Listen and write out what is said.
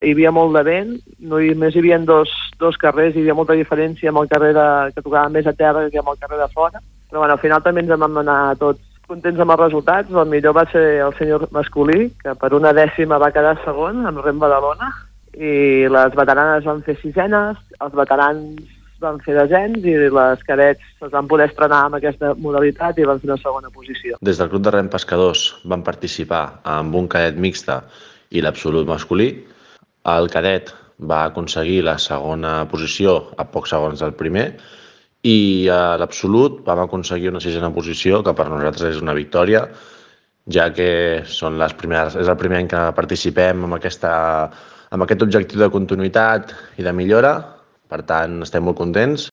hi havia molt de vent, no hi, més hi havia dos, dos carrers, hi havia molta diferència amb el carrer de, que tocava més a terra que amb el carrer de fora, però bueno, al final també ens en vam anar tots contents amb els resultats. El millor va ser el senyor masculí, que per una dècima va quedar segon amb Rem Badalona, i les veteranes van fer sisenes, els veterans van fer desens i les cadets es van poder estrenar amb aquesta modalitat i van fer una segona posició. Des del Club de Rem Pescadors van participar amb un cadet mixta i l'absolut masculí. El cadet va aconseguir la segona posició a pocs segons del primer i a l'absolut vam aconseguir una sisena posició que per nosaltres és una victòria ja que són les primeres, és el primer any que participem amb, aquesta, amb aquest objectiu de continuïtat i de millora. Per tant, estem molt contents